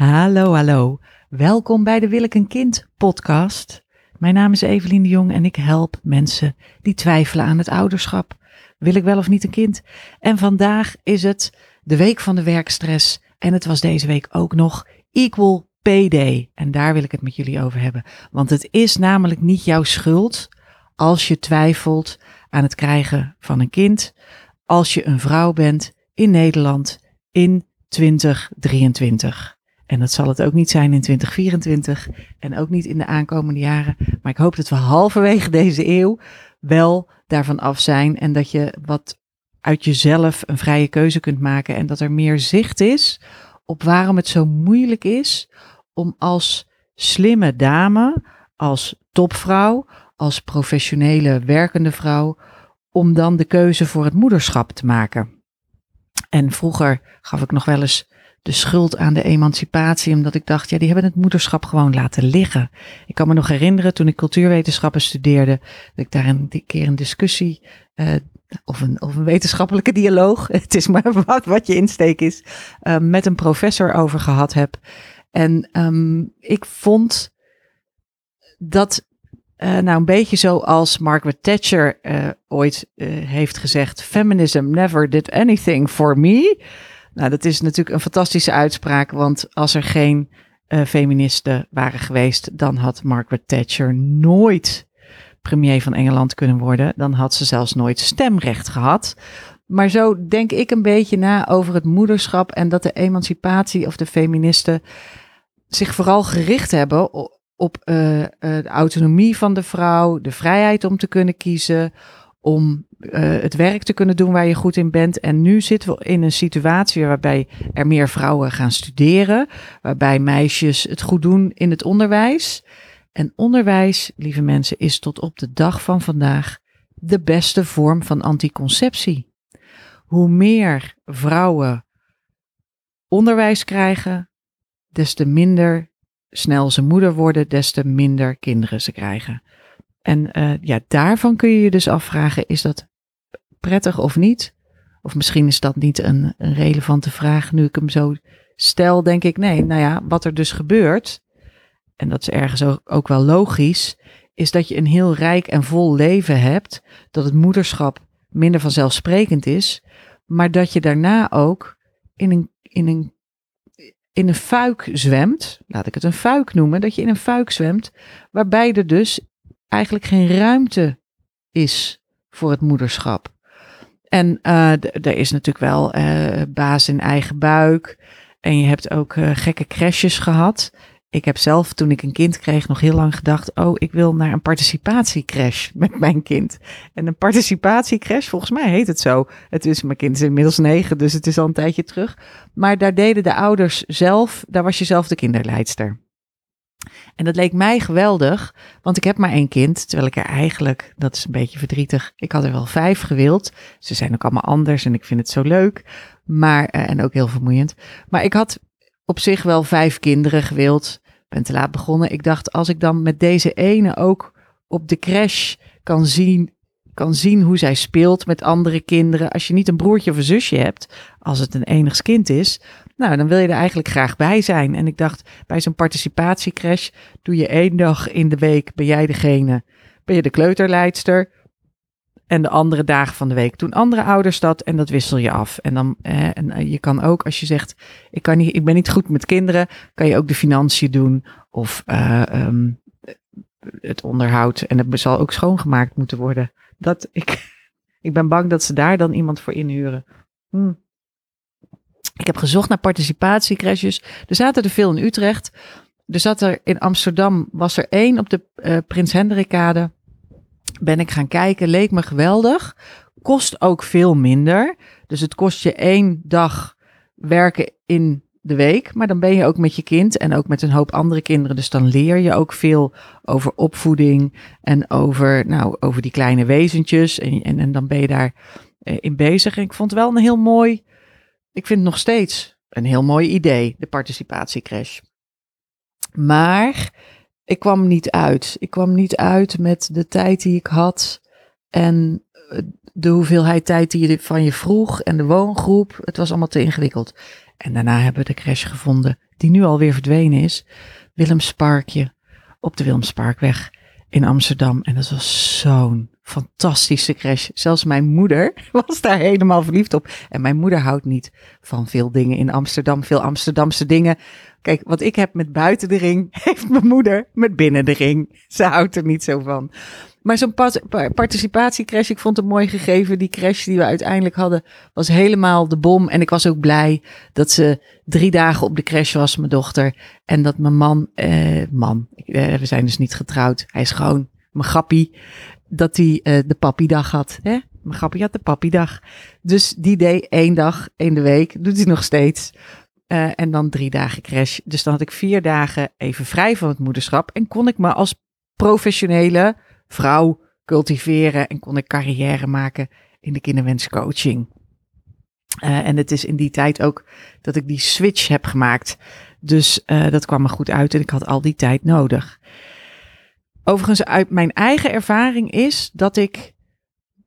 Hallo, hallo. Welkom bij de Wil ik een kind podcast. Mijn naam is Evelien de Jong en ik help mensen die twijfelen aan het ouderschap. Wil ik wel of niet een kind? En vandaag is het de week van de werkstress en het was deze week ook nog Equal Pay Day. En daar wil ik het met jullie over hebben. Want het is namelijk niet jouw schuld als je twijfelt aan het krijgen van een kind, als je een vrouw bent in Nederland in 2023. En dat zal het ook niet zijn in 2024 en ook niet in de aankomende jaren. Maar ik hoop dat we halverwege deze eeuw wel daarvan af zijn en dat je wat uit jezelf een vrije keuze kunt maken en dat er meer zicht is op waarom het zo moeilijk is om als slimme dame, als topvrouw, als professionele werkende vrouw, om dan de keuze voor het moederschap te maken. En vroeger gaf ik nog wel eens de schuld aan de emancipatie, omdat ik dacht, ja, die hebben het moederschap gewoon laten liggen. Ik kan me nog herinneren toen ik cultuurwetenschappen studeerde, dat ik daar een keer een discussie uh, of een, of een wetenschappelijke dialoog, het is maar wat, wat je insteek is, uh, met een professor over gehad heb. En um, ik vond dat, uh, nou een beetje zoals Margaret Thatcher uh, ooit heeft gezegd, feminism never did anything for me. Nou, dat is natuurlijk een fantastische uitspraak, want als er geen feministen waren geweest, dan had Margaret Thatcher nooit premier van Engeland kunnen worden. Dan had ze zelfs nooit stemrecht gehad. Maar zo denk ik een beetje na over het moederschap en dat de emancipatie of de feministen zich vooral gericht hebben op uh, uh, de autonomie van de vrouw, de vrijheid om te kunnen kiezen, om uh, het werk te kunnen doen waar je goed in bent. En nu zitten we in een situatie waarbij er meer vrouwen gaan studeren, waarbij meisjes het goed doen in het onderwijs. En onderwijs, lieve mensen, is tot op de dag van vandaag de beste vorm van anticonceptie. Hoe meer vrouwen onderwijs krijgen, des te minder snel ze moeder worden, des te minder kinderen ze krijgen. En uh, ja, daarvan kun je je dus afvragen, is dat prettig of niet? Of misschien is dat niet een, een relevante vraag. Nu ik hem zo stel, denk ik, nee, nou ja, wat er dus gebeurt, en dat is ergens ook, ook wel logisch, is dat je een heel rijk en vol leven hebt, dat het moederschap minder vanzelfsprekend is, maar dat je daarna ook in een, in een, in een fuik zwemt, laat ik het een fuik noemen, dat je in een fuik zwemt, waarbij er dus eigenlijk geen ruimte is voor het moederschap. En uh, er is natuurlijk wel uh, baas in eigen buik. En je hebt ook uh, gekke crashes gehad. Ik heb zelf, toen ik een kind kreeg, nog heel lang gedacht: oh, ik wil naar een participatiecrash met mijn kind. En een participatiecrash, volgens mij heet het zo. Het is, mijn kind is inmiddels negen, dus het is al een tijdje terug. Maar daar deden de ouders zelf, daar was je zelf de kinderleidster. En dat leek mij geweldig, want ik heb maar één kind, terwijl ik er eigenlijk, dat is een beetje verdrietig, ik had er wel vijf gewild. Ze zijn ook allemaal anders en ik vind het zo leuk, maar, en ook heel vermoeiend. Maar ik had op zich wel vijf kinderen gewild, ben te laat begonnen. Ik dacht, als ik dan met deze ene ook op de crash kan zien, kan zien hoe zij speelt met andere kinderen. Als je niet een broertje of een zusje hebt, als het een enigs kind is, nou, dan wil je er eigenlijk graag bij zijn. En ik dacht, bij zo'n participatiecrash doe je één dag in de week, ben jij degene, ben je de kleuterleidster. En de andere dagen van de week doen andere ouders dat en dat wissel je af. En dan en eh, je kan ook, als je zegt, ik, kan niet, ik ben niet goed met kinderen, kan je ook de financiën doen of uh, um, het onderhoud. En het zal ook schoongemaakt moeten worden. Dat ik, ik ben bang dat ze daar dan iemand voor inhuren. Hm. Ik heb gezocht naar participatiecrashes. Er zaten er veel in Utrecht. Er zat er in Amsterdam, was er één op de uh, Prins Hendrikade. Ben ik gaan kijken, leek me geweldig. Kost ook veel minder. Dus het kost je één dag werken in de week. Maar dan ben je ook met je kind en ook met een hoop andere kinderen. Dus dan leer je ook veel over opvoeding en over, nou, over die kleine wezentjes. En, en, en dan ben je daar uh, in bezig. En ik vond het wel een heel mooi ik vind het nog steeds een heel mooi idee, de participatiecrash. Maar ik kwam niet uit. Ik kwam niet uit met de tijd die ik had en eh, de hoeveelheid tijd die je van je vroeg en de woongroep. Het was allemaal te ingewikkeld. En daarna hebben we de crash gevonden die nu alweer verdwenen is. Willemsparkje op de Willemsparkweg in Amsterdam. En dat was zo'n fantastische crash. Zelfs mijn moeder was daar helemaal verliefd op. En mijn moeder houdt niet van veel dingen in Amsterdam, veel Amsterdamse dingen. Kijk, wat ik heb met buiten de ring, heeft mijn moeder met binnen de ring. Ze houdt er niet zo van. Maar zo'n participatiecrash, ik vond het mooi gegeven. Die crash die we uiteindelijk hadden, was helemaal de bom. En ik was ook blij dat ze drie dagen op de crash was, mijn dochter. En dat mijn man, eh, man, eh, we zijn dus niet getrouwd. Hij is gewoon mijn grappie. Dat hij eh, de pappiedag had. Hè? Mijn grappie had de pappiedag. Dus die deed één dag in de week. Doet hij nog steeds. Uh, en dan drie dagen crash. Dus dan had ik vier dagen even vrij van het moederschap. En kon ik me als professionele vrouw cultiveren en kon ik carrière maken in de kinderwenscoaching. Uh, en het is in die tijd ook dat ik die switch heb gemaakt. Dus dat kwam me goed uit en ik had al die tijd nodig. Overigens, uit mijn eigen ervaring is dat ik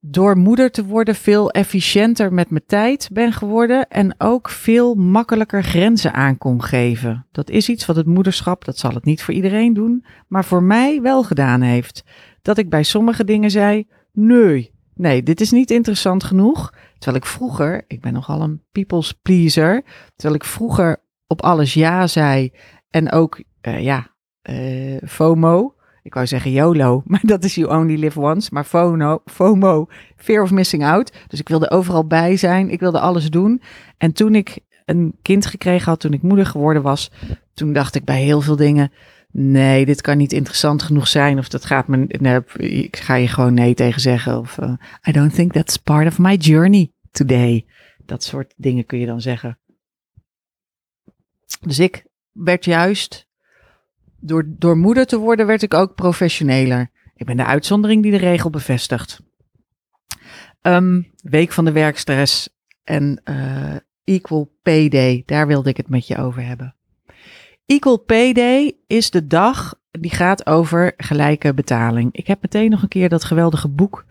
door moeder te worden veel efficiënter met mijn tijd ben geworden en ook veel makkelijker grenzen aan kon geven. Dat is iets wat het moederschap, dat zal het niet voor iedereen doen, maar voor mij wel gedaan heeft dat ik bij sommige dingen zei: nee, nee, dit is niet interessant genoeg. Terwijl ik vroeger, ik ben nogal een people's pleaser, terwijl ik vroeger op alles ja zei en ook, uh, ja, uh, FOMO. Ik wou zeggen YOLO, maar dat is You Only Live Once. Maar FOMO, FOMO, Fear of Missing Out. Dus ik wilde overal bij zijn. Ik wilde alles doen. En toen ik een kind gekregen had, toen ik moeder geworden was, toen dacht ik bij heel veel dingen, nee, dit kan niet interessant genoeg zijn. Of dat gaat me, ik ga je gewoon nee tegen zeggen. Of uh, I don't think that's part of my journey today. Dat soort dingen kun je dan zeggen. Dus ik werd juist, door, door moeder te worden, werd ik ook professioneler. Ik ben de uitzondering die de regel bevestigt. Um, week van de werkstress en uh, Equal Day, daar wilde ik het met je over hebben. Equal Day is de dag die gaat over gelijke betaling. Ik heb meteen nog een keer dat geweldige boek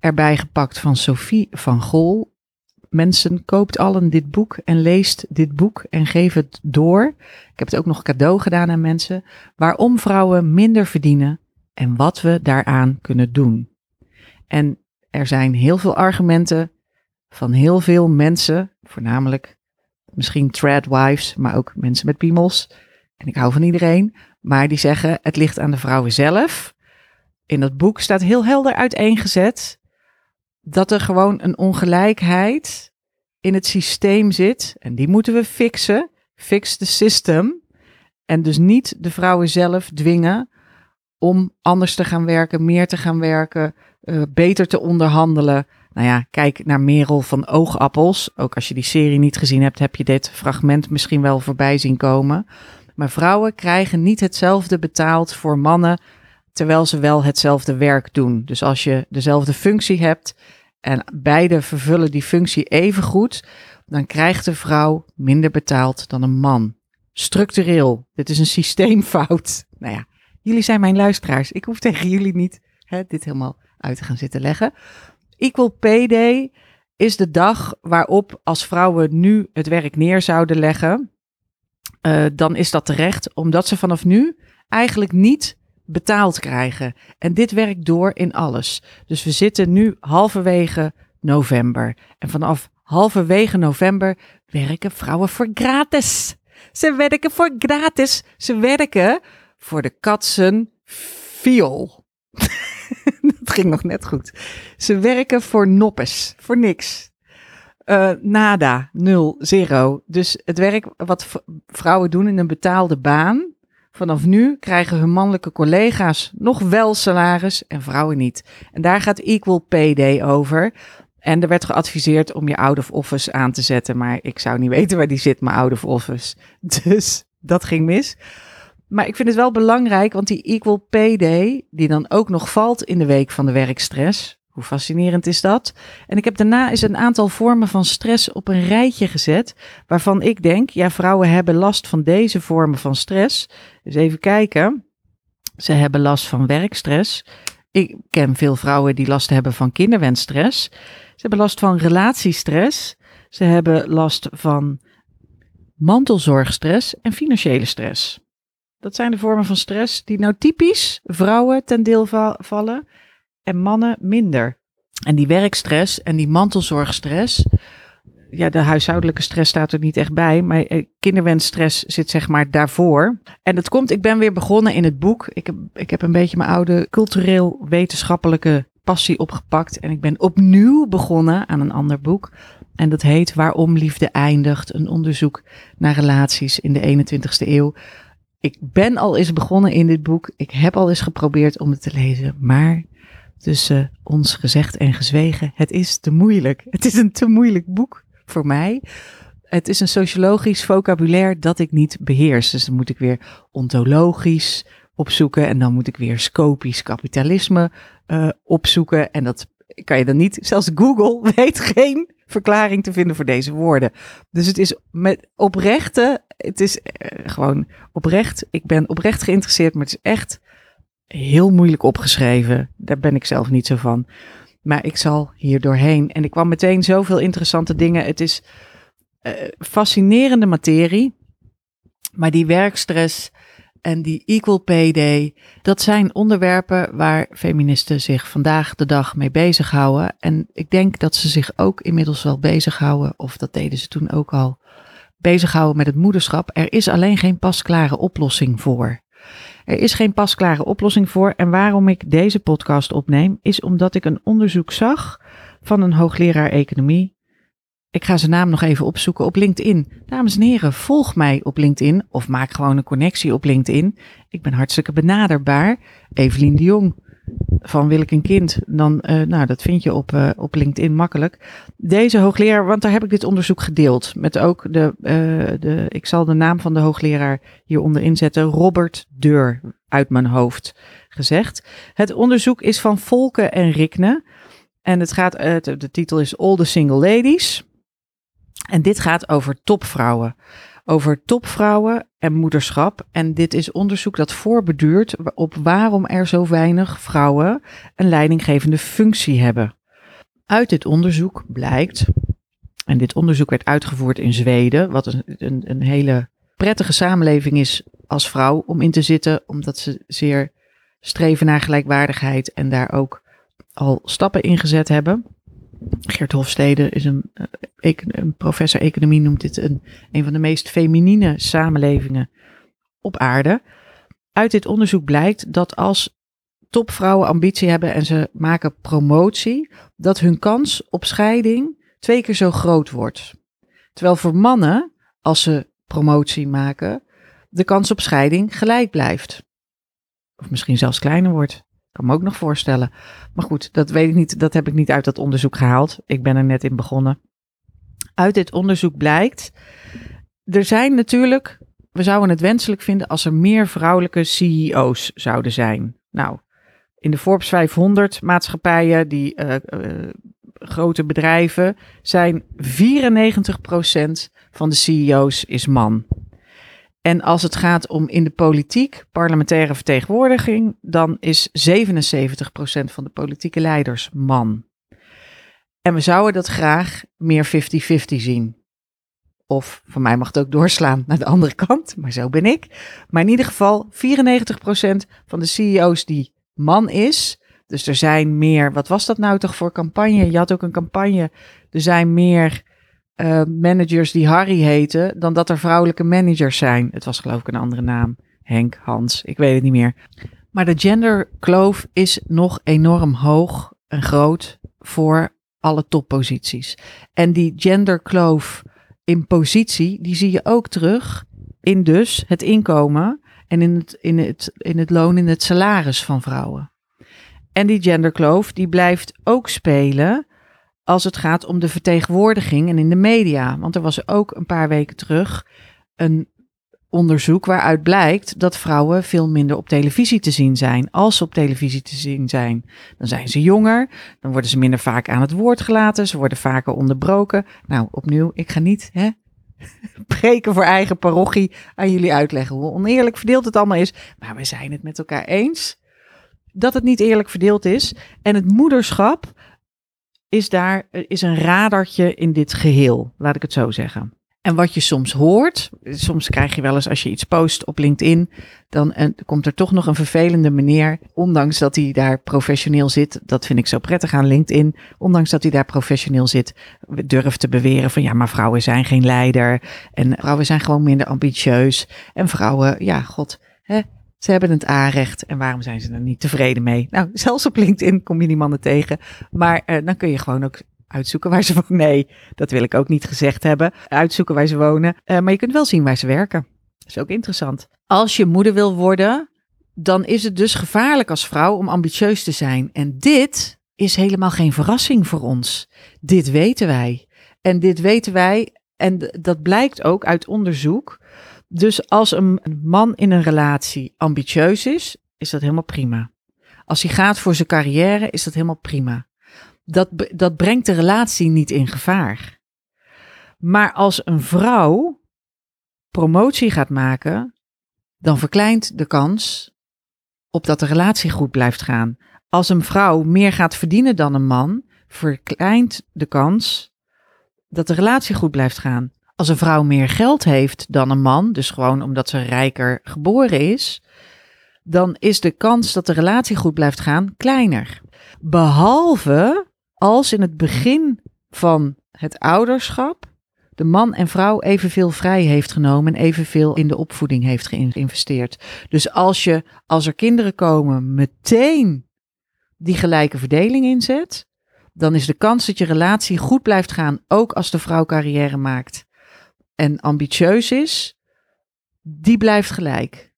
erbij gepakt van Sophie van Gol. Mensen, koopt allen dit boek en leest dit boek en geef het door. Ik heb het ook nog cadeau gedaan aan mensen. Waarom vrouwen minder verdienen en wat we daaraan kunnen doen. En er zijn heel veel argumenten van heel veel mensen, voornamelijk misschien tradwives, maar ook mensen met piemels, en ik hou van iedereen, maar die zeggen het ligt aan de vrouwen zelf. In dat boek staat heel helder uiteengezet dat er gewoon een ongelijkheid in het systeem zit en die moeten we fixen. Fix the system. En dus niet de vrouwen zelf dwingen om anders te gaan werken, meer te gaan werken, uh, beter te onderhandelen. Nou ja, kijk naar Merel van Oogappels. Ook als je die serie niet gezien hebt, heb je dit fragment misschien wel voorbij zien komen. Maar vrouwen krijgen niet hetzelfde betaald voor mannen, terwijl ze wel hetzelfde werk doen. Dus als je dezelfde functie hebt en beide vervullen die functie even goed, dan krijgt de vrouw minder betaald dan een man. Structureel. Dit is een systeemfout. Nou ja, jullie zijn mijn luisteraars. Ik hoef tegen jullie niet hè, dit helemaal uit te gaan zitten leggen. Equal Pay Day is de dag waarop als vrouwen nu het werk neer zouden leggen, uh, dan is dat terecht, omdat ze vanaf nu eigenlijk niet betaald krijgen. En dit werkt door in alles. Dus we zitten nu halverwege november. En vanaf halverwege november werken vrouwen voor gratis. Ze werken voor gratis. Ze werken voor de katsen viool. dat ging nog net goed. Ze werken voor noppes, voor niks. Uh, nada, nul, zero. Dus het werk wat vrouwen doen in een betaalde baan, vanaf nu krijgen hun mannelijke collega's nog wel salaris en vrouwen niet. En daar gaat Equal Pay Day over. En er werd geadviseerd om je out of office aan te zetten, maar ik zou niet weten waar die zit, mijn out of office. Dus dat ging mis. Maar ik vind het wel belangrijk, want die Equal Pay Day, die dan ook nog valt in de week van de werkstress, hoe fascinerend is dat? En ik heb daarna eens een aantal vormen van stress op een rijtje gezet, waarvan ik denk, ja, vrouwen hebben last van deze vormen van stress. Dus even kijken. Ze hebben last van werkstress. Ik ken veel vrouwen die last hebben van kinderwensstress. Ze hebben last van relatiestress. Ze hebben last van mantelzorgstress en financiële stress. Dat zijn de vormen van stress die nou typisch vrouwen ten deel vallen en mannen minder. En die werkstress en die mantelzorgstress, ja, de huishoudelijke stress staat er niet echt bij, maar eh, kinderwensstress zit zeg maar daarvoor. En dat komt, ik ben weer begonnen in het boek. Ik heb, ik heb een beetje mijn oude cultureel wetenschappelijke passie opgepakt en ik ben opnieuw begonnen aan een ander boek. En dat heet Waarom liefde eindigt, een onderzoek naar relaties in de 21ste eeuw. Ik ben al eens begonnen in dit boek. Ik heb al eens geprobeerd om het te lezen, maar tussen ons gezegd en gezwegen, het is te moeilijk. Het is een te moeilijk boek voor mij. Het is een sociologisch vocabulaire dat ik niet beheers. Dus dan moet ik weer ontologisch opzoeken en dan moet ik weer scopisch kapitalisme uh, opzoeken. En dat kan je dan niet. Zelfs Google weet geen verklaring te vinden voor deze woorden. Dus het is met oprechte, het is uh, gewoon oprecht. Ik ben oprecht geïnteresseerd, maar het is echt heel moeilijk opgeschreven. Daar ben ik zelf niet zo van. Maar ik zal hier doorheen. En ik kwam meteen zoveel interessante dingen. Het is uh, fascinerende materie. Maar die werkstress en die Equal Pay Day, dat zijn onderwerpen waar feministen zich vandaag de dag mee bezighouden. En ik denk dat ze zich ook inmiddels wel bezighouden, of dat deden ze toen ook al, bezighouden met het moederschap. Er is alleen geen pasklare oplossing voor. Er is geen pasklare oplossing voor. En waarom ik deze podcast opneem, is omdat ik een onderzoek zag van een hoogleraar economie. Ik ga zijn naam nog even opzoeken op LinkedIn. Dames en heren, volg mij op LinkedIn of maak gewoon een connectie op LinkedIn. Ik ben hartstikke benaderbaar. Evelien de Jong van wil ik een kind, dan, uh, nou, dat vind je op, uh, op LinkedIn makkelijk. Deze hoogleraar, want daar heb ik dit onderzoek gedeeld. Met ook de, uh, de ik zal de naam van de hoogleraar hieronder inzetten, Robert Deur, uit mijn hoofd gezegd. Het onderzoek is van Volke en Rikne. En het gaat, de titel is All the Single Ladies. En dit gaat over topvrouwen over topvrouwen en moederschap. En dit is onderzoek dat voorbeduurt op waarom er zo weinig vrouwen een leidinggevende functie hebben. Uit dit onderzoek blijkt, en dit onderzoek werd uitgevoerd in Zweden, wat een, een, een hele prettige samenleving is als vrouw om in te zitten, omdat ze zeer streven naar gelijkwaardigheid en daar ook al stappen in gezet hebben. Geert Hofstede is een, eh, een, professor economie, noemt dit een, een van de meest feminine samenlevingen op aarde. Uit dit onderzoek blijkt dat als topvrouwen ambitie hebben en ze maken promotie, dat hun kans op scheiding twee keer zo groot wordt. Terwijl voor mannen, als ze promotie maken, de kans op scheiding gelijk blijft. Of misschien zelfs kleiner wordt. Kan me ook nog voorstellen. Maar goed, dat weet ik niet. Dat heb ik niet uit dat onderzoek gehaald. Ik ben er net in begonnen. Uit dit onderzoek blijkt. Er zijn natuurlijk. We zouden het wenselijk vinden als er meer vrouwelijke CEO's zouden zijn. Nou, in de Forbes 500 maatschappijen, die uh, uh, grote bedrijven, zijn 94% van de CEO's is man. En als het gaat om in de politiek, parlementaire vertegenwoordiging, dan is 77% van de politieke leiders man. En we zouden dat graag meer 50-50 zien. Of van mij mag het ook doorslaan naar de andere kant, maar zo ben ik. Maar in ieder geval 94% van de CEO's die man is. Dus er zijn meer, wat was dat nou toch voor campagne? Je had ook een campagne. Er zijn meer uh, managers die Harry heten, dan dat er vrouwelijke managers zijn. Het was geloof ik een andere naam. Henk, Hans, ik weet het niet meer. Maar de genderkloof is nog enorm hoog en groot voor alle topposities. En die genderkloof in positie, die zie je ook terug in dus het inkomen en in het, in het, in het loon, in het salaris van vrouwen. En die genderkloof, die blijft ook spelen als het gaat om de vertegenwoordiging en in de media. Want er was ook een paar weken terug een onderzoek waaruit blijkt dat vrouwen veel minder op televisie te zien zijn. Als ze op televisie te zien zijn, dan zijn ze jonger, dan worden ze minder vaak aan het woord gelaten, ze worden vaker onderbroken. Nou, opnieuw, ik ga niet hè, preken voor eigen parochie aan jullie uitleggen hoe oneerlijk verdeeld het allemaal is, maar we zijn het met elkaar eens dat het niet eerlijk verdeeld is. En het moederschap is daar is een radartje in dit geheel, laat ik het zo zeggen. En wat je soms hoort, soms krijg je wel eens als je iets post op LinkedIn, dan eh, komt er toch nog een vervelende meneer, ondanks dat hij daar professioneel zit. Dat vind ik zo prettig aan LinkedIn. Ondanks dat hij daar professioneel zit, durft te beweren van ja, maar vrouwen zijn geen leider. En vrouwen zijn gewoon minder ambitieus. En vrouwen, ja, god, hè, ze hebben het aanrecht. En waarom zijn ze er niet tevreden mee? Nou, zelfs op LinkedIn kom je die mannen tegen. Maar uh, dan kun je gewoon ook uitzoeken waar ze wonen. Nee, dat wil ik ook niet gezegd hebben. Uitzoeken waar ze wonen. Uh, maar je kunt wel zien waar ze werken. Dat is ook interessant. Als je moeder wil worden, dan is het dus gevaarlijk als vrouw om ambitieus te zijn. En dit is helemaal geen verrassing voor ons. Dit weten wij. En dit weten wij, en dat blijkt ook uit onderzoek. Dus als een man in een relatie ambitieus is, is dat helemaal prima. Als hij gaat voor zijn carrière, is dat helemaal prima dat, dat brengt de relatie niet in gevaar. Maar als een vrouw promotie gaat maken, dan verkleint de kans op dat de relatie goed blijft gaan. Als een vrouw meer gaat verdienen dan een man, verkleint de kans dat de relatie goed blijft gaan. Als een vrouw meer geld heeft dan een man, dus gewoon omdat ze rijker geboren is, dan is de kans dat de relatie goed blijft gaan kleiner. Behalve als in het begin van het ouderschap de man en vrouw evenveel vrij heeft genomen en evenveel in de opvoeding heeft geïnvesteerd. Dus als je, als er kinderen komen, meteen die gelijke verdeling inzet, dan is de kans dat je relatie goed blijft gaan, ook als de vrouw carrière maakt en ambitieus is, die blijft gelijk.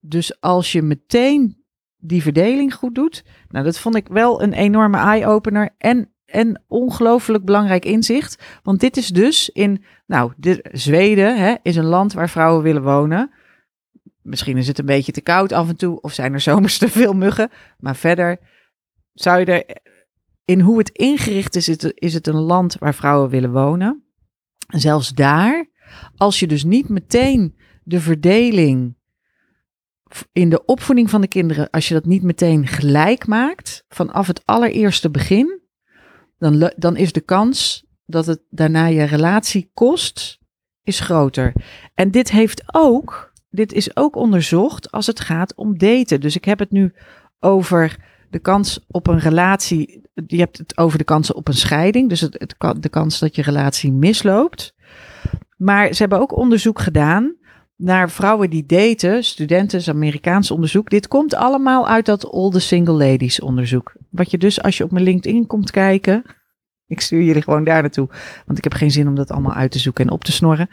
Dus als je meteen die verdeling goed doet. Nou, dat vond ik wel een enorme eye-opener en, en ongelooflijk belangrijk inzicht. Want dit is dus in, nou, dit, Zweden hè, is een land waar vrouwen willen wonen. Misschien is het een beetje te koud af en toe, of zijn er zomers te veel muggen. Maar verder zou je er, in hoe het ingericht is, is het een land waar vrouwen willen wonen. zelfs daar, als je dus niet meteen de verdeling in de opvoeding van de kinderen, als je dat niet meteen gelijk maakt, vanaf het allereerste begin, dan, dan is de kans dat het daarna je relatie kost, is groter. En dit heeft ook, dit is ook onderzocht als het gaat om daten. Dus ik heb het nu over de kans op een relatie. Je hebt het over de kansen op een scheiding, dus het, het, de kans dat je relatie misloopt. Maar ze hebben ook onderzoek gedaan naar vrouwen die daten, studenten, Amerikaans onderzoek. Dit komt allemaal uit dat All the Single Ladies onderzoek. Wat je dus als je op mijn LinkedIn komt kijken, ik stuur jullie gewoon daar naartoe, want ik heb geen zin om dat allemaal uit te zoeken en op te snorren.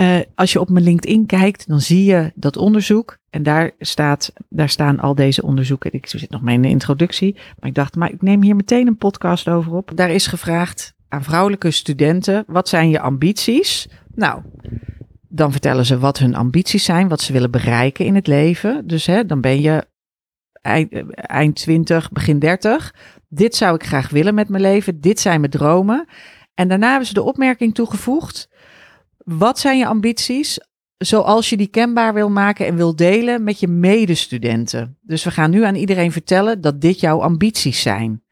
Uh, als je op mijn LinkedIn kijkt, dan zie je dat onderzoek. En daar, staat, daar staan al deze onderzoeken. Ik zit nog mee in de introductie. Maar ik dacht, maar ik neem hier meteen een podcast over op. Daar is gevraagd aan vrouwelijke studenten: wat zijn je ambities? Nou, dan vertellen ze wat hun ambities zijn, wat ze willen bereiken in het leven. Dus hè, dan ben je eind, eind 20, begin 30. Dit zou ik graag willen met mijn leven. Dit zijn mijn dromen. En daarna hebben ze de opmerking toegevoegd. Wat zijn je ambities? Zoals je die kenbaar wil maken en wil delen met je medestudenten. Dus we gaan nu aan iedereen vertellen dat dit jouw ambities zijn.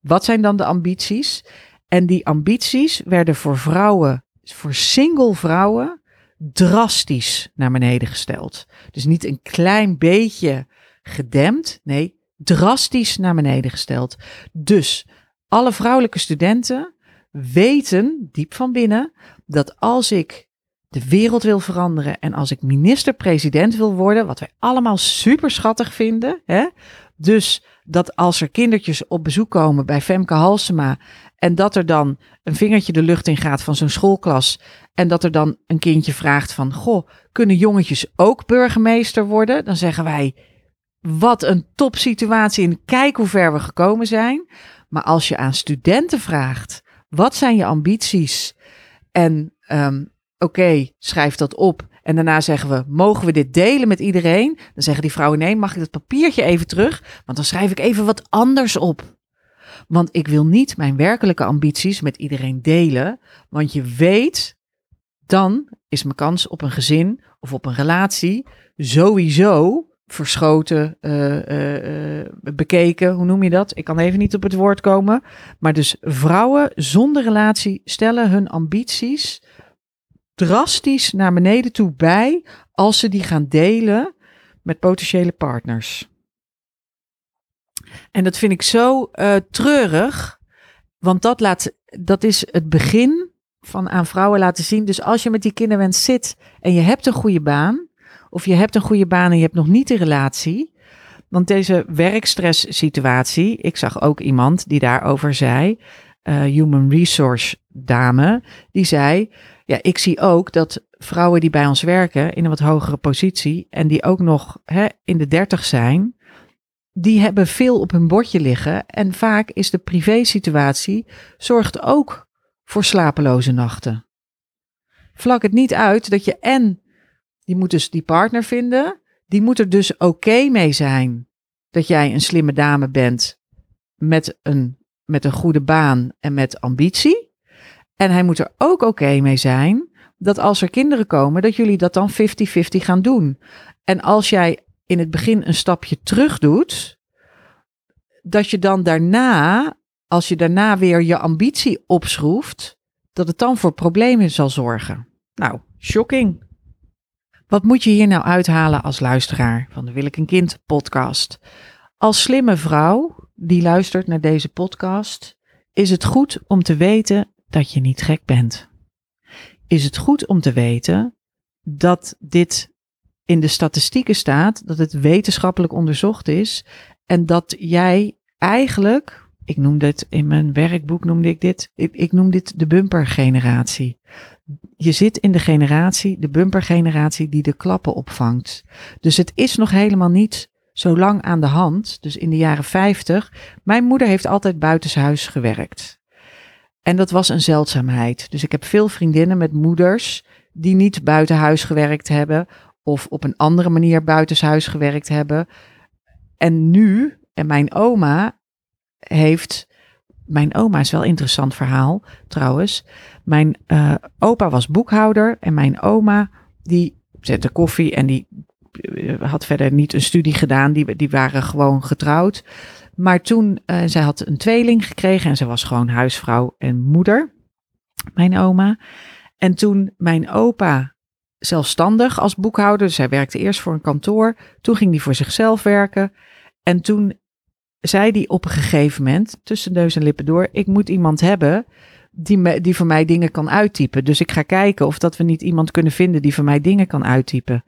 Wat zijn dan de ambities? En die ambities werden voor vrouwen, voor single vrouwen, drastisch naar beneden gesteld. Dus niet een klein beetje gedempt, nee, drastisch naar beneden gesteld. Dus alle vrouwelijke studenten weten diep van binnen dat als ik de wereld wil veranderen en als ik minister-president wil worden, wat wij allemaal super schattig vinden, hè? dus dat als er kindertjes op bezoek komen bij Femke Halsema en dat er dan een vingertje de lucht in gaat van zo'n schoolklas. En dat er dan een kindje vraagt van, goh, kunnen jongetjes ook burgemeester worden? Dan zeggen wij, wat een topsituatie en kijk hoe ver we gekomen zijn. Maar als je aan studenten vraagt, wat zijn je ambities? En um, oké, schrijf dat op. En daarna zeggen we, mogen we dit delen met iedereen? Dan zeggen die vrouwen, nee, mag ik dat papiertje even terug? Want dan schrijf ik even wat anders op. Want ik wil niet mijn werkelijke ambities met iedereen delen. Want je weet, dan is mijn kans op een gezin of op een relatie sowieso verschoten, uh, uh, bekeken. Hoe noem je dat? Ik kan even niet op het woord komen. Maar dus vrouwen zonder relatie stellen hun ambities drastisch naar beneden toe bij als ze die gaan delen met potentiële partners. En dat vind ik zo uh, treurig, want dat, laat, dat is het begin van aan vrouwen laten zien. Dus als je met die kinderwens zit en je hebt een goede baan, of je hebt een goede baan en je hebt nog niet een relatie. Want deze werkstress situatie, ik zag ook iemand die daarover zei, uh, human resource dame, die zei, ja, ik zie ook dat vrouwen die bij ons werken in een wat hogere positie en die ook nog hè, in de dertig zijn, die hebben veel op hun bordje liggen. En vaak is de privésituatie zorgt ook voor slapeloze nachten. Vlak het niet uit dat je en, die moet dus die partner vinden, die moet er dus oké mee zijn dat jij een slimme dame bent met een, met een goede baan en met ambitie. En hij moet er ook oké mee zijn dat als er kinderen komen, dat jullie dat dan 50-50 gaan doen. En als jij in het begin een stapje terug doet, dat je dan daarna, als je daarna weer je ambitie opschroeft, dat het dan voor problemen zal zorgen. Nou, shocking. Wat moet je hier nou uithalen als luisteraar van de Wil ik een kind podcast? Als slimme vrouw die luistert naar deze podcast, is het goed om te weten dat je niet gek bent. Is het goed om te weten dat dit in de statistieken staat, dat het wetenschappelijk onderzocht is en dat jij eigenlijk, ik noem dit in mijn werkboek, noemde ik dit, ik, ik noem dit de bumpergeneratie. Je zit in de generatie, de bumpergeneratie, die de klappen opvangt. Dus het is nog helemaal niet zo lang aan de hand. Dus in de jaren 50. Mijn moeder heeft altijd buitenshuis gewerkt. En dat was een zeldzaamheid. Dus ik heb veel vriendinnen met moeders die niet buiten huis gewerkt hebben of op een andere manier buitenshuis gewerkt hebben. En nu, en mijn oma heeft, mijn oma is wel een interessant verhaal trouwens. Mijn uh, opa was boekhouder en mijn oma die zette koffie en die eh, had verder niet een studie gedaan. Die, die waren gewoon getrouwd. Maar toen, uh, zij had een tweeling gekregen en ze was gewoon huisvrouw en moeder, mijn oma. En toen mijn opa zelfstandig als boekhouder, dus hij werkte eerst voor een kantoor, toen ging hij voor zichzelf werken. En toen zei hij op een gegeven moment, tussen neus en lippen door, ik moet iemand hebben die, me, die voor mij dingen kan uittypen. Dus ik ga kijken of dat we niet iemand kunnen vinden die voor mij dingen kan uittypen.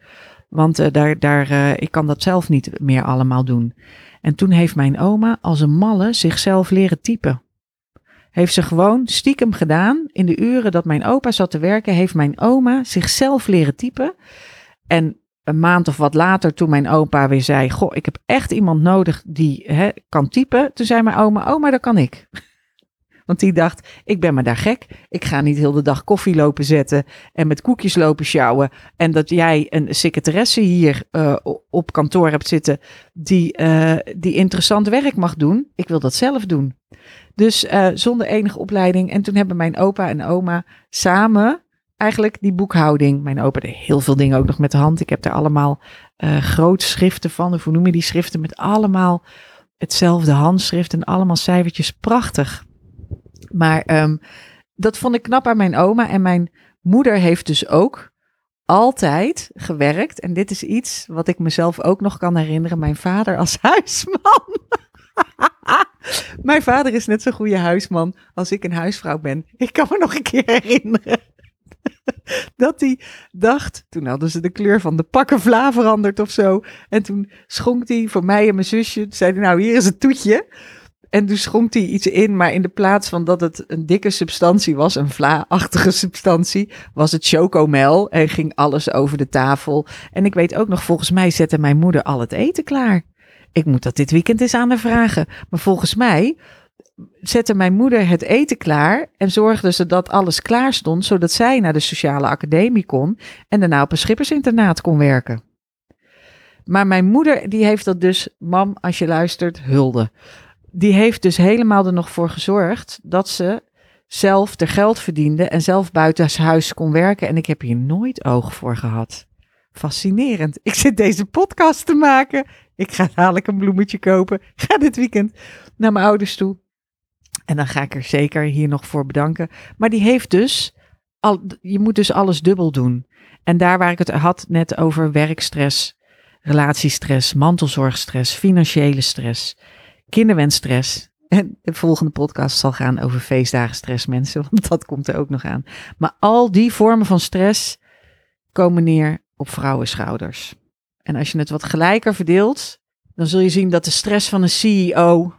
Want uh, daar, daar, uh, ik kan dat zelf niet meer allemaal doen. En toen heeft mijn oma als een malle zichzelf leren typen. Heeft ze gewoon stiekem gedaan. In de uren dat mijn opa zat te werken, heeft mijn oma zichzelf leren typen. En een maand of wat later, toen mijn opa weer zei: Goh, ik heb echt iemand nodig die hè, kan typen. Toen zei mijn oma: Oma, dat kan ik. Want die dacht, ik ben maar daar gek. Ik ga niet heel de dag koffie lopen zetten en met koekjes lopen sjouwen. En dat jij een secretaresse hier uh, op kantoor hebt zitten die, uh, die interessant werk mag doen. Ik wil dat zelf doen. Dus uh, zonder enige opleiding. En toen hebben mijn opa en oma samen eigenlijk die boekhouding. Mijn opa deed heel veel dingen ook nog met de hand. Ik heb daar allemaal grote schriften van. Of hoe noem je die schriften? Met allemaal hetzelfde handschrift en allemaal cijfertjes. Prachtig. Maar um, dat vond ik knap aan mijn oma. En mijn moeder heeft dus ook altijd gewerkt. En dit is iets wat ik mezelf ook nog kan herinneren. Mijn vader als huisman. mijn vader is net zo'n goede huisman als ik een huisvrouw ben. Ik kan me nog een keer herinneren. dat hij dacht, toen hadden ze de kleur van de pakken vla veranderd of zo. En toen schonk hij voor mij en mijn zusje, zei hij, nou hier is het toetje. En toen schonk hij iets in, maar in de plaats van dat het een dikke substantie was, een vla-achtige substantie, was het chocomel en ging alles over de tafel. En ik weet ook nog, volgens mij zette mijn moeder al het eten klaar. Ik moet dat dit weekend eens aan haar vragen. Maar volgens mij zette mijn moeder het eten klaar en zorgde ze dat alles klaar stond, zodat zij naar de sociale academie kon en daarna op een schippersinternaat kon werken. Maar mijn moeder, die heeft dat dus, mam, als je luistert, hulde die heeft dus helemaal er nog voor gezorgd dat ze zelf er geld verdiende en zelf buiten huis kon werken. En ik heb hier nooit oog voor gehad. Fascinerend. Ik zit deze podcast te maken. Ik ga dadelijk een bloemetje kopen. Ga dit weekend naar mijn ouders toe. En dan ga ik er zeker hier nog voor bedanken. Maar die heeft dus al, je moet dus alles dubbel doen. En daar waar ik het had net over werkstress, relatiestress, mantelzorgstress, financiële stress, kinderwensstress. En de volgende podcast zal gaan over feestdagen stress mensen, want dat komt er ook nog aan. Maar al die vormen van stress komen neer op vrouwenschouders. En als je het wat gelijker verdeelt, dan zul je zien dat de stress van een CEO,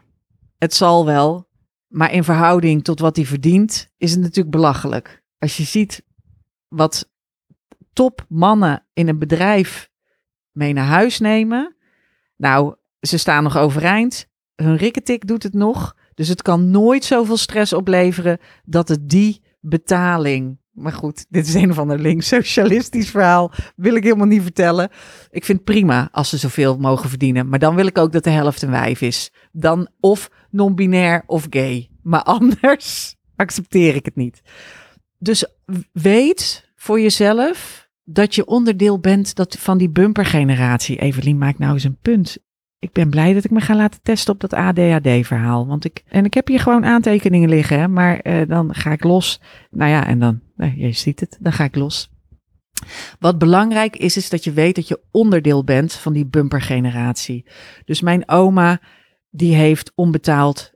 het zal wel, maar in verhouding tot wat hij verdient, is het natuurlijk belachelijk. Als je ziet wat topmannen in een bedrijf mee naar huis nemen. Nou, ze staan nog overeind. Hun rikketik doet het nog. Dus het kan nooit zoveel stress opleveren dat het die betaling. Maar goed, dit is een of ander links socialistisch verhaal. Wil ik helemaal niet vertellen. Ik vind prima als ze zoveel mogen verdienen. Maar dan wil ik ook dat de helft een wijf is. Dan of non-binair of gay. Maar anders accepteer ik het niet. Dus weet voor jezelf dat je onderdeel bent dat, van die bumpergeneratie. Evelien, maak nou eens een punt. Ik ben blij dat ik me ga laten testen op dat ADHD-verhaal. Want ik, en ik heb hier gewoon aantekeningen liggen, hè, maar uh, dan ga ik los. Nou ja, en dan, nou, je ziet het, dan ga ik los. Wat belangrijk is, is dat je weet dat je onderdeel bent van die bumpergeneratie. Dus mijn oma, die heeft onbetaald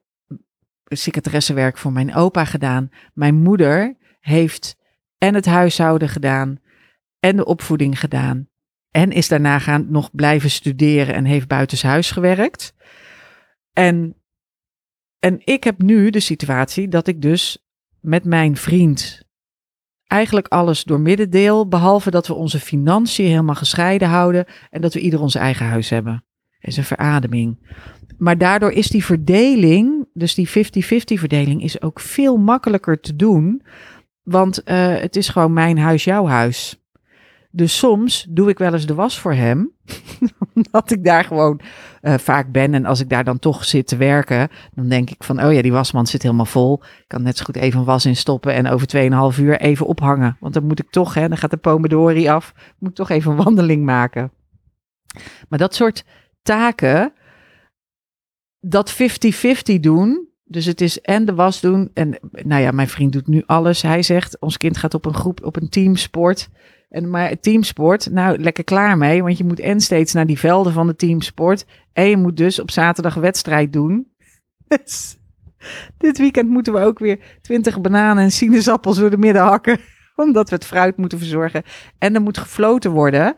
secretaressewerk voor mijn opa gedaan. Mijn moeder heeft en het huishouden gedaan en de opvoeding gedaan. En is daarna gaan nog blijven studeren en heeft buitenshuis gewerkt. En, en ik heb nu de situatie dat ik dus met mijn vriend eigenlijk alles door midden deel, behalve dat we onze financiën helemaal gescheiden houden en dat we ieder ons eigen huis hebben. Is een verademing. Maar daardoor is die verdeling, dus die 50-50 verdeling, is ook veel makkelijker te doen. Want uh, het is gewoon mijn huis, jouw huis. Dus soms doe ik wel eens de was voor hem. Omdat ik daar gewoon uh, vaak ben. En als ik daar dan toch zit te werken, dan denk ik van, oh ja, die wasmand zit helemaal vol. Ik kan net zo goed even een was in stoppen en over 2,5 uur even ophangen. Want dan moet ik toch, hè, dan gaat de pomodori af, moet ik toch even een wandeling maken. Maar dat soort taken, dat 50-50 doen, dus het is en de was doen. En nou ja, mijn vriend doet nu alles. Hij zegt, ons kind gaat op een groep, op een teamsport. En maar teamsport, nou lekker klaar mee. Want je moet en steeds naar die velden van de teamsport. En je moet dus op zaterdag wedstrijd doen. Dus dit weekend moeten we ook weer twintig bananen en sinaasappels door de midden hakken. Omdat we het fruit moeten verzorgen. En er moet gefloten worden.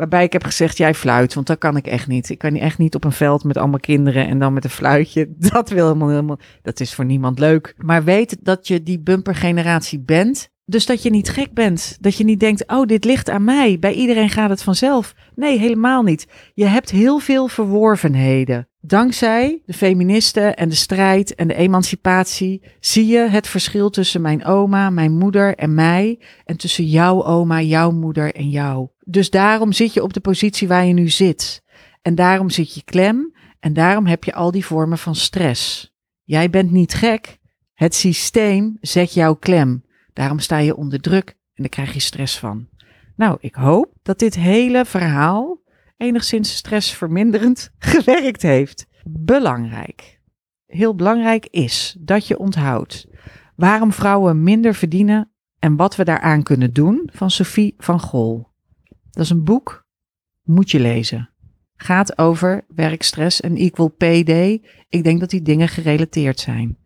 Waarbij ik heb gezegd, jij fluit, want dat kan ik echt niet. Ik kan echt niet op een veld met allemaal kinderen en dan met een fluitje. Dat wil helemaal, helemaal, dat is voor niemand leuk. Maar weet dat je die bumpergeneratie bent. Dus dat je niet gek bent. Dat je niet denkt, oh, dit ligt aan mij. Bij iedereen gaat het vanzelf. Nee, helemaal niet. Je hebt heel veel verworvenheden. Dankzij de feministen en de strijd en de emancipatie zie je het verschil tussen mijn oma, mijn moeder en mij. En tussen jouw oma, jouw moeder en jou. Dus daarom zit je op de positie waar je nu zit. En daarom zit je klem en daarom heb je al die vormen van stress. Jij bent niet gek. Het systeem zet jou klem. Daarom sta je onder druk en daar krijg je stress van. Nou, ik hoop dat dit hele verhaal enigszins stressverminderend gewerkt heeft. Belangrijk. Heel belangrijk is dat je onthoudt waarom vrouwen minder verdienen en wat we daaraan kunnen doen van Sophie van Gol. Dat is een boek, moet je lezen. Gaat over werkstress en equal pay. Ik denk dat die dingen gerelateerd zijn.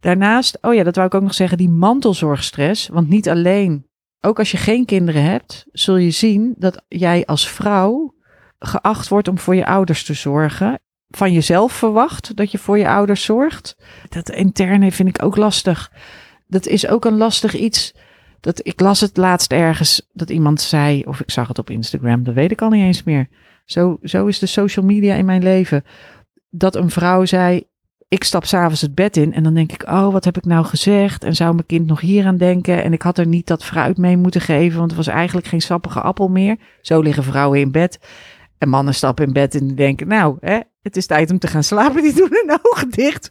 Daarnaast, oh ja, dat wou ik ook nog zeggen, die mantelzorgstress. Want niet alleen, ook als je geen kinderen hebt, zul je zien dat jij als vrouw geacht wordt om voor je ouders te zorgen. Van jezelf verwacht dat je voor je ouders zorgt. Dat interne vind ik ook lastig. Dat is ook een lastig iets. Dat, ik las het laatst ergens dat iemand zei, of ik zag het op Instagram, dat weet ik al niet eens meer. Zo, zo is de social media in mijn leven. Dat een vrouw zei: ik stap s'avonds het bed in en dan denk ik, oh, wat heb ik nou gezegd? En zou mijn kind nog hier aan denken? En ik had er niet dat fruit mee moeten geven, want het was eigenlijk geen sappige appel meer. Zo liggen vrouwen in bed. En mannen stappen in bed en die denken, nou, hè, het is tijd om te gaan slapen. Die doen hun ogen dicht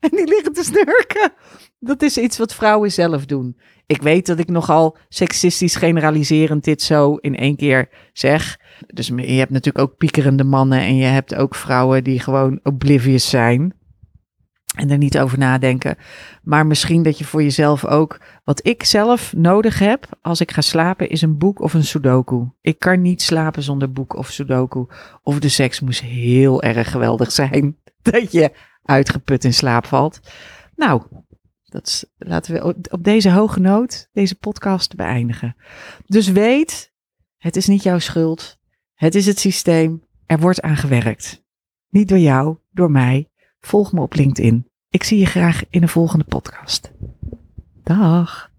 en die liggen te snurken. Dat is iets wat vrouwen zelf doen. Ik weet dat ik nogal seksistisch generaliserend dit zo in één keer zeg. Dus je hebt natuurlijk ook piekerende mannen en je hebt ook vrouwen die gewoon oblivious zijn. En er niet over nadenken. Maar misschien dat je voor jezelf ook Wat ik zelf nodig heb als ik ga slapen is een boek of een sudoku. Ik kan niet slapen zonder boek of sudoku. Of de seks moest heel erg geweldig zijn dat je uitgeput in slaap valt. Nou, dat laten we op deze hoge noot deze podcast beëindigen. Dus weet, het is niet jouw schuld. Het is het systeem. Er wordt aan gewerkt. Niet door jou, door mij. Volg me op LinkedIn. Ik zie je graag in een volgende podcast. Dag.